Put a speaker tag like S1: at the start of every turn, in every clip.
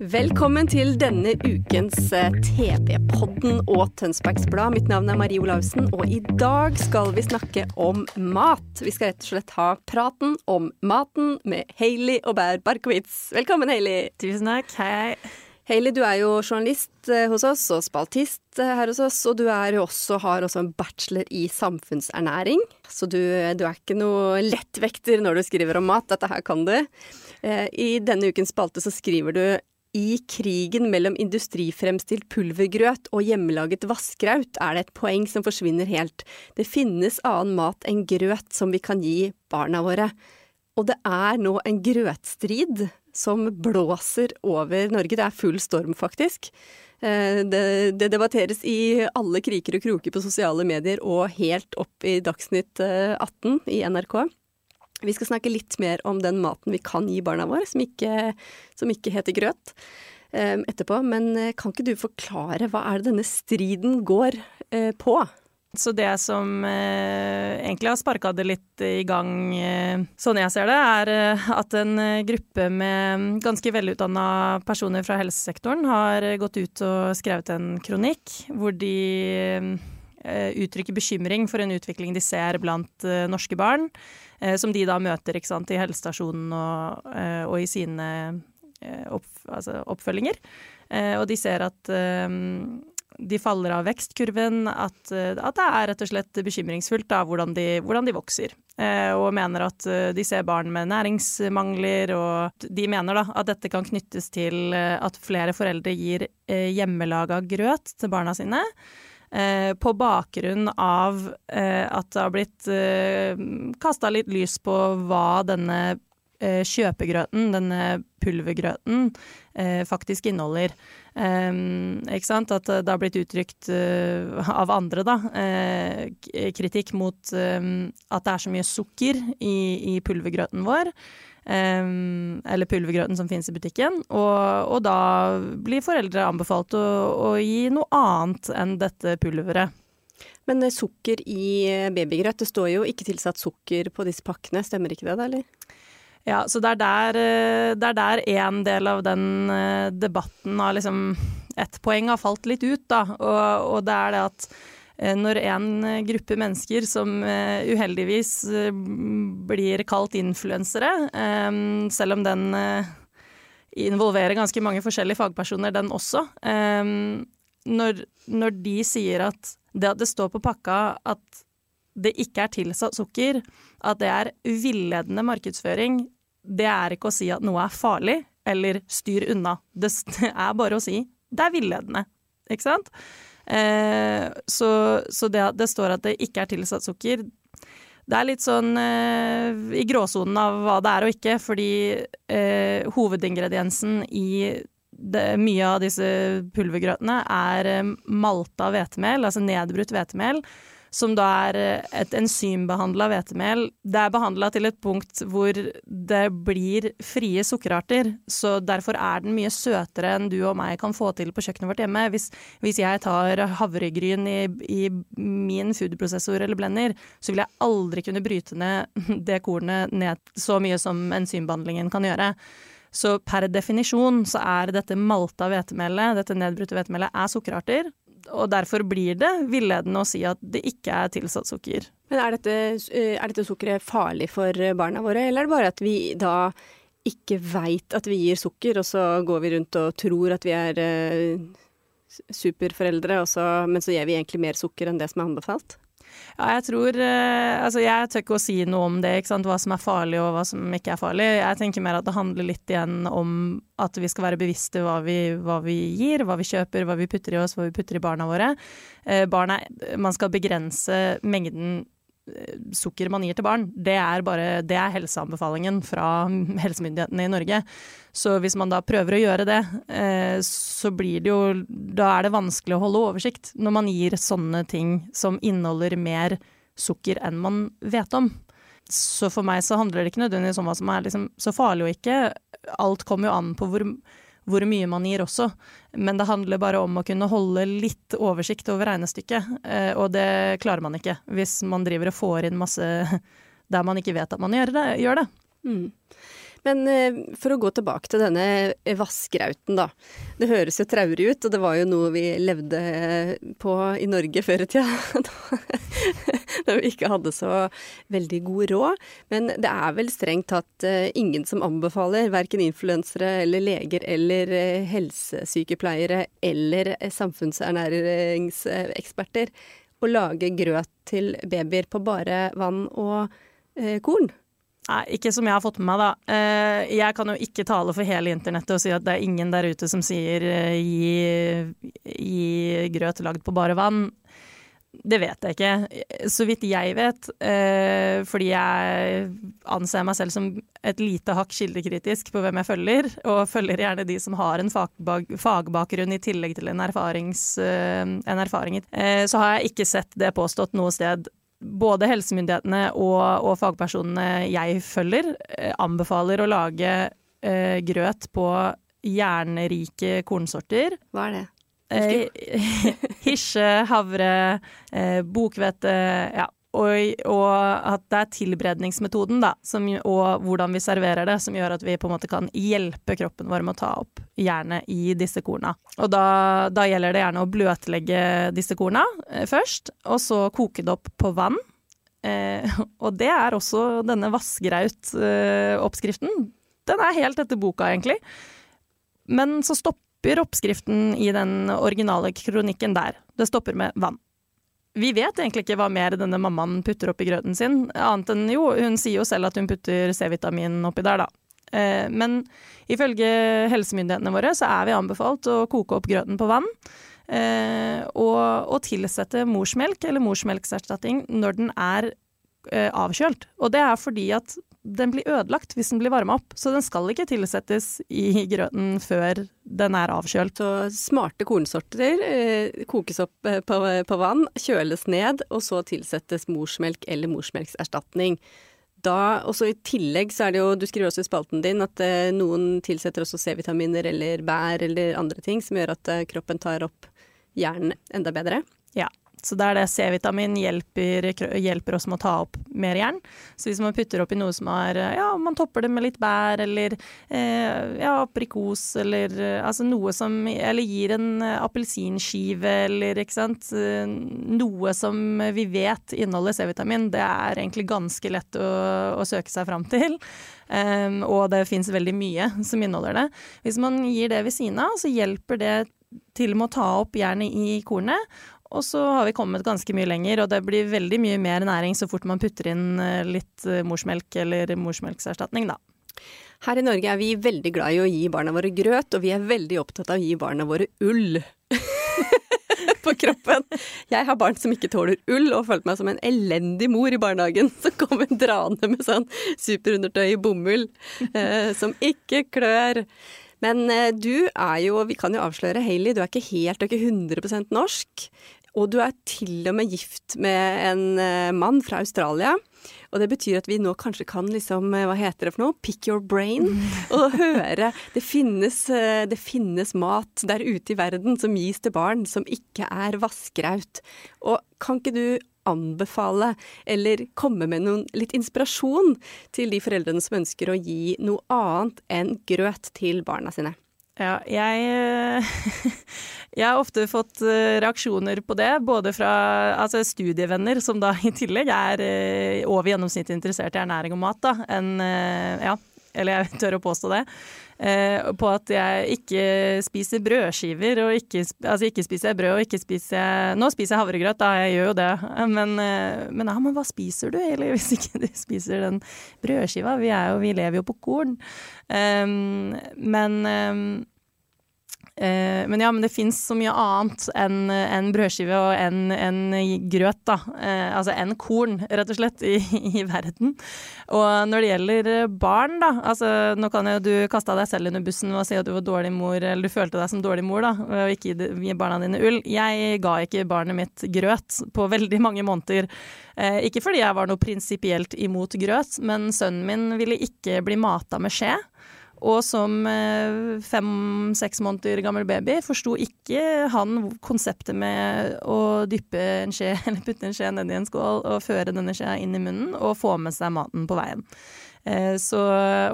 S1: Velkommen til denne ukens eh, TV-podden og Tønsbergs Blad. Mitt navn er Marie Olaussen, og i dag skal vi snakke om mat. Vi skal rett og slett ha praten om maten med Hailey og Bær Barkowitz. Velkommen, Hailey.
S2: Tusen takk. Hei,
S1: Hayley, du er jo journalist eh, hos oss og spaltist eh, her hos oss, og du også, har også en bachelor i samfunnsernæring. Så du, du er ikke noe lettvekter når du skriver om mat, dette her kan du. I denne ukens spalte så skriver du i krigen mellom industrifremstilt pulvergrøt og hjemmelaget vassgraut er det et poeng som forsvinner helt. Det finnes annen mat enn grøt som vi kan gi barna våre. Og det er nå en grøtstrid som blåser over Norge. Det er full storm, faktisk. Eh, Det, det debatteres i alle kriker og kroker på sosiale medier og helt opp i Dagsnytt eh, 18 i NRK. Vi skal snakke litt mer om den maten vi kan gi barna våre, som ikke, som ikke heter grøt, eh, etterpå. Men eh, kan ikke du forklare hva er det denne striden går eh, på?
S2: Så det som eh, egentlig har sparka det litt i gang, eh, sånn jeg ser det, er at en gruppe med ganske velutdanna personer fra helsesektoren har gått ut og skrevet en kronikk hvor de uttrykker bekymring for en utvikling de ser blant eh, norske barn, eh, som de da møter sant, i helsestasjonen og, eh, og i sine eh, opp, altså oppfølginger. Eh, og de ser at eh, de faller av vekstkurven, at, eh, at det er rett og slett bekymringsfullt da, hvordan, de, hvordan de vokser. Eh, og mener at eh, de ser barn med næringsmangler, og de mener da at dette kan knyttes til eh, at flere foreldre gir eh, hjemmelaga grøt til barna sine. Eh, på bakgrunn av eh, at det har blitt eh, kasta litt lys på hva denne eh, kjøpegrøten, denne pulvergrøten, eh, faktisk inneholder. Eh, ikke sant? At det har blitt uttrykt av andre, da, kritikk mot at det er så mye sukker i, i pulvergrøten vår. Eller pulvergrøten som finnes i butikken. Og, og da blir foreldre anbefalt å, å gi noe annet enn dette pulveret.
S1: Men eh, sukker i eh, babygrøt, det står jo ikke tilsatt sukker på disse pakkene, stemmer ikke det da, eller?
S2: Ja, så det er der, eh, en del av den debatten har liksom Ett poeng har falt litt ut, da, og, og det er det at når en eh, gruppe mennesker som eh, uheldigvis eh, blir kalt influensere, eh, selv om den eh, involverer ganske mange forskjellige fagpersoner, den også, eh, når, når de sier at det at det står på pakka at det ikke er tilsatt sukker, at det er villedende markedsføring, det er ikke å si at noe er farlig eller styr unna. Det er bare å si det er villedende, ikke sant? Eh, så, så det det står at det ikke er tilsatt sukker, det er litt sånn eh, i gråsonen av hva det er og ikke, fordi eh, hovedingrediensen i det, mye av disse pulvergrøtene er eh, malta hvetemel, altså nedbrutt hvetemel, som da er eh, et enzymbehandla hvetemel. Det er behandla til et punkt hvor det blir frie sukkerarter, så derfor er den mye søtere enn du og meg kan få til på kjøkkenet vårt hjemme. Hvis, hvis jeg tar havregryn i, i min foodprosessor eller blender, så vil jeg aldri kunne bryte ned det kornet ned så mye som enzymbehandlingen kan gjøre. Så per definisjon så er dette malta hvetemelet, dette nedbrutte hvetemelet, er sukkerarter. Og derfor blir det villedende å si at det ikke er tilsatt sukker.
S1: Men er dette, eh, er dette sukkeret farlig for eh, barna våre, eller er det bare at vi da ikke veit at vi gir sukker, og så går vi rundt og tror at vi er eh, superforeldre, så, men så gir vi egentlig mer sukker enn det som er anbefalt?
S2: Ja, jeg tror eh, Altså, jeg tør ikke å si noe om det, ikke sant, hva som er farlig og hva som ikke er farlig. Jeg tenker mer at det handler litt igjen om at vi skal være bevisste hva vi, hva vi gir, hva vi kjøper, hva vi putter i oss, hva vi putter i barna våre. Eh, barna Man skal begrense mengden sukker man gir til barn, det er, bare, det er helseanbefalingen fra helsemyndighetene i Norge. Så hvis man da prøver å gjøre det, eh, så blir det jo Da er det vanskelig å holde oversikt når man gir sånne ting som inneholder mer sukker enn man vet om. Så for meg så handler det ikke nødvendigvis om hva som er liksom så farlig og ikke. Alt kommer jo an på hvor hvor mye man gir også. Men det handler bare om å kunne holde litt oversikt over regnestykket, eh, og det klarer man ikke hvis man driver og får inn masse der man ikke vet at man gjør det. Gjør det. Mm.
S1: Men eh, for å gå tilbake til denne vassgrauten, da. Det høres jo traurig ut, og det var jo noe vi levde på i Norge før i tida. Da vi ikke hadde så veldig god råd. Men det er vel strengt tatt eh, ingen som anbefaler, verken influensere eller leger eller eh, helsesykepleiere eller samfunnsernæringseksperter, å lage grøt til babyer på bare vann og korn.
S2: Nei, ikke som jeg har fått med meg, da. Eh, jeg kan jo ikke tale for hele internettet og si at det er ingen der ute som sier eh, gi, gi grøt lagd på bare vann. Det vet jeg ikke. Så vidt jeg vet, eh, fordi jeg anser meg selv som et lite hakk kildekritisk på hvem jeg følger, og følger gjerne de som har en fagbakgrunn i tillegg til en, en erfaring, så har jeg ikke sett det påstått noe sted både helsemyndighetene og, og, fagpersonene jeg følger, eh, anbefaler å lage eh, grøt på jernrike kornsorter.
S1: Hva er det?
S2: Eh, havre, eh, bokhvete, ja, og, og, at det er tilberedningsmetoden, da, som, og hvordan vi serverer det, som gjør at vi på en måte kan hjelpe kroppen vår med å ta opp jernet i disse korna. Og da, da gjelder det gjerne å bløtlegge disse korna eh, først, og så koke det opp på vann. Eh, og det er også denne vassgraut-oppskriften. Eh, den er helt etter boka, egentlig. Men så stopper oppskriften i den originale kronikken der. Det stopper med vann. Vi vet egentlig ikke hva mer denne mammaen putter oppi grøten sin, annet enn jo, hun sier jo selv at hun putter C-vitamin oppi der, da. Eh, men ifølge helsemyndighetene våre så er vi anbefalt å koke opp grøten på vann. Eh, og, og tilsette morsmelk eller morsmelkserstatning når den er eh, avkjølt. Og det er fordi at den blir ødelagt hvis den blir varma opp. Så den skal ikke tilsettes i grøten før den er avkjølt.
S1: Så smarte kornsorter eh, kokes opp eh, på, på, vann, kjøles ned, og så tilsettes morsmelk eller morsmelkserstatning. Da, også I tillegg så er det jo, du skriver også i spalten din at eh, noen tilsetter også C-vitaminer eller bær eller andre ting som gjør at eh, kroppen tar opp jern enda bedre.
S2: Ja. Så det er det C-vitamin hjelper, hjelper, oss med å ta opp mer jern. Så hvis man putter oppi noe som er Ja, man topper det med litt bær eller eh, ja, aprikos eller altså noe som Eller gir en appelsinskive eller ikke sant. Noe som vi vet inneholder C-vitamin. Det er egentlig ganske lett å, å søke seg fram til. Um, og det fins veldig mye som inneholder det. Hvis man gir det ved siden av, så hjelper det til med å ta opp jernet i kornet. Og så har vi kommet ganske mye lenger, og det blir veldig mye mer næring så fort man putter inn eh, litt eh, morsmelk eller morsmelkserstatning, da.
S1: Her i Norge er vi veldig glad i å gi barna våre grøt, og vi er veldig opptatt av å gi barna våre ull. på kroppen. Jeg har barn som ikke tåler ull, og følte meg som en elendig mor i barnehagen som kommer draende med sånn superundertøy i bomull eh, som ikke klør. Men eh, du er jo, vi kan jo avsløre, Hailey, du er ikke helt, er ikke 100% norsk. Og du er til og med gift med en eh, mann fra Australia. Og det betyr at vi nå kanskje kan liksom, eh, hva heter det for noe, pick your brain, og høre det finnes, eh, det finnes mat der ute i verden som gis til barn som ikke er vassgraut. Og kan ikke du anbefale eller komme med noen, litt inspirasjon til de foreldrene som ønsker å gi noe annet enn grøt til barna sine?
S2: Ja, jeg, jeg har ofte fått eh, reaksjoner på det, både fra altså studievenner, som da i tillegg er eh, over gjennomsnittet interessert i ernæring og mat, da, enn eh, ja, eller jeg tør å påstå det, på at jeg ikke spiser brødskiver og ikke, altså ikke spiser jeg brød og ikke spiser jeg Nå spiser jeg havregrøt, da, jeg gjør jo det, men, men, ja, men hva spiser du eller hvis ikke du spiser den brødskiva? Vi, jo, vi lever jo på korn. Um, men um, Eh, men ja, men det fins så mye annet enn en brødskive og enn en grøt, da. Eh, altså enn korn, rett og slett, i, i, verden. Og når det gjelder barn, da. Altså nå kan jo du kaste deg selv under bussen og si at du var dårlig mor, eller du følte deg som dårlig mor, da, og ikke gi barna dine ull. Jeg ga ikke barnet mitt grøt på veldig mange måneder. Eh, ikke fordi jeg var noe prinsipielt imot grøt, men sønnen min ville ikke bli mata med skje. Og som eh, fem-seks måneder gammel baby forsto ikke han konseptet med å dyppe en skje, eller putte en skje nedi en skål og føre denne skjea inn i munnen og få med seg maten på veien. Eh, så,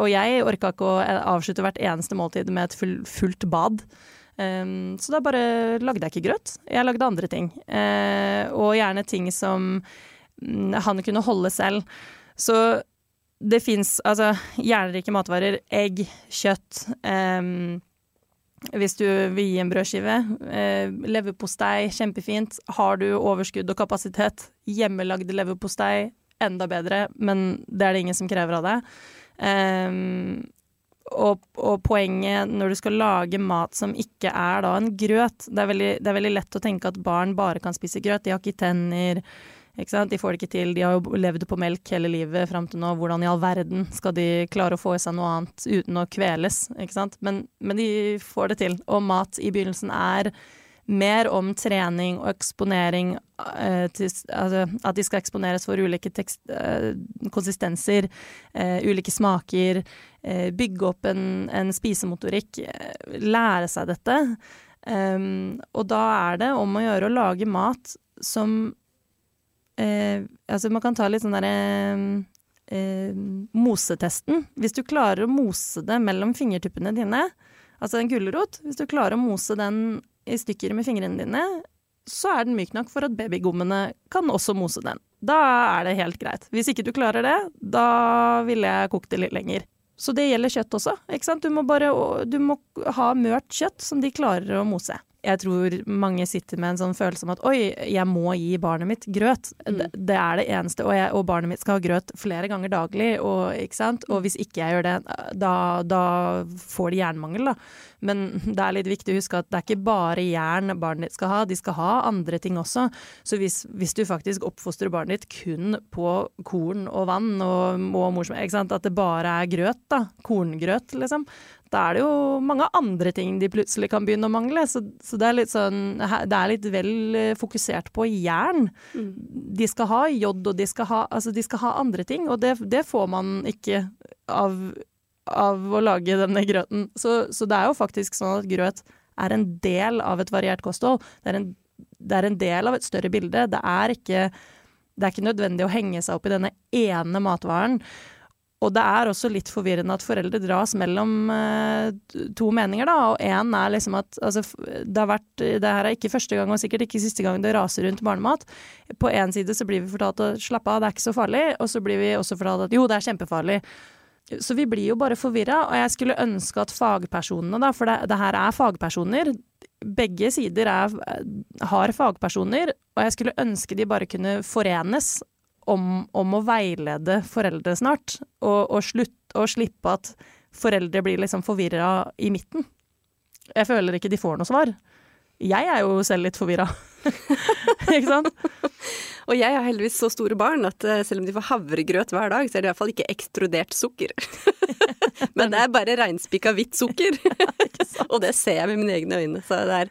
S2: og jeg orka ikke å avslutte hvert eneste måltid med et fullt bad. Um, så da bare lagde jeg ikke grøt. Jeg lagde andre ting. Og gjerne ting som mm, han kunne holde selv. Så det fins altså jernrike matvarer. Egg, kjøtt. Um, hvis du vil gi en brødskive. Eh, leverpostei, kjempefint. Har du overskudd og kapasitet, hjemmelagd leverpostei, enda bedre, men det er det ingen som krever av deg. Um, og, og, poenget når du skal lage mat som ikke er da en grøt det er, veldig, det er veldig lett å tenke at barn bare kan spise grøt. De har ikke tenner. De får det ikke til. De har jo levd på melk hele livet fram til nå. Hvordan i all verden skal de klare å få i seg noe annet uten å kveles? Men, men, de får det til. Og mat i begynnelsen er mer om trening og eksponering eh, til, altså, At de skal eksponeres for ulike tekst, eh, konsistenser, eh, ulike smaker. Eh, bygge opp en, en spisemotorikk. Lære seg dette. Um, og da er det om å gjøre å lage mat som eh, Altså, man kan ta litt sånn derre eh, mosetesten. Hvis du klarer å mose det mellom fingertuppene dine, altså en gulrot, hvis du klarer å mose den i stykker med fingrene dine, så er den myk nok for at babygommene kan også mose den. Da er det helt greit. Hvis ikke du klarer det, da ville jeg kokt det litt lenger. Så det gjelder kjøtt også. ikke sant? Du må bare du må ha mørt kjøtt som de klarer å mose jeg tror mange sitter med en sånn følelse om at oi, jeg må gi barnet mitt grøt. Mm. Det, det, er det eneste, og, jeg, og, barnet mitt skal ha grøt flere ganger daglig. Og, og hvis ikke jeg gjør det, da, da får de jernmangel, da. Men det er litt viktig å huske at det er ikke bare jern barnet ditt skal ha, de skal ha andre ting også. Så hvis, hvis du faktisk oppfostrer barnet ditt kun på korn og vann og, og morsmelk, at det bare er grøt, da, korngrøt, liksom, da er det jo mange andre ting de plutselig kan begynne å mangle. Så, så det, er sånn, det er litt vel eh, fokusert på jern. Mm. De skal ha jod, og de skal ha, altså de skal ha andre ting, og det, det får man ikke av, av, å lage denne grøten. Så, så, det er jo faktisk sånn at grøt er en del av et variert kosthold. Det er en, det er en del av et større bilde. Det er ikke det er ikke nødvendig å henge seg opp i denne ene matvaren. Og det er også litt forvirrende at foreldre dras mellom uh, to meninger, da. Og én er liksom at altså, det har vært Det her er ikke første gang, og sikkert ikke siste gang det raser rundt barnemat. På én side så blir vi fortalt å slappe av, det er ikke så farlig. Og så blir vi også fortalt at jo, det er kjempefarlig. Så vi blir jo bare forvirra, og jeg skulle ønske at fagpersonene, da, for det, det her er fagpersoner, begge sider er, har fagpersoner, og jeg skulle ønske de bare kunne forenes om, om å veilede foreldre snart, og, og, slutt, og slippe at foreldre blir liksom forvirra i midten. Jeg føler ikke de får noe svar. Jeg er jo selv litt forvirra. ikke sant?
S1: Og jeg har heldigvis så store barn at eh, selv om de får havregrøt hver dag, så er det i hvert fall ikke ekstrudert sukker. Men det er bare reinspikka hvitt sukker. og det ser jeg med mine egne øyne. Så det er,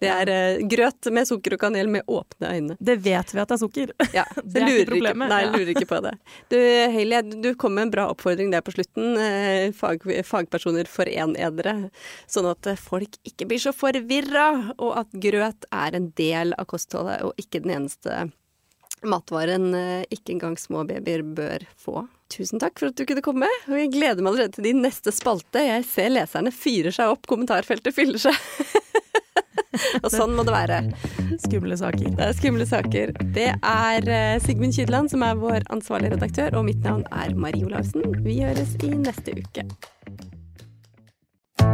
S1: det er uh, grøt med sukker og kanel med åpne øyne.
S2: Det vet vi at det er sukker.
S1: Ja, det er ikke problemet. Ikke, nei, jeg lurer ikke på det. Du Haley, du kom med en bra oppfordring der på slutten. Eh, fag, fagpersoner foren edere, sånn at folk ikke blir så forvirra, og at grøt er en del av kostholdet og ikke den eneste matvaren eh, ikke engang små babyer bør få. Tusen takk for at du kunne komme, og jeg gleder meg allerede til din neste spalte. Jeg ser leserne fyrer seg opp, kommentarfeltet fyller seg. og sånn må det være.
S2: Skumle saker.
S1: Det er skumle saker. Det er eh, Sigmund Kydland som er vår ansvarlige redaktør, og mitt navn er Marie Olavsen. Vi høres i neste uke.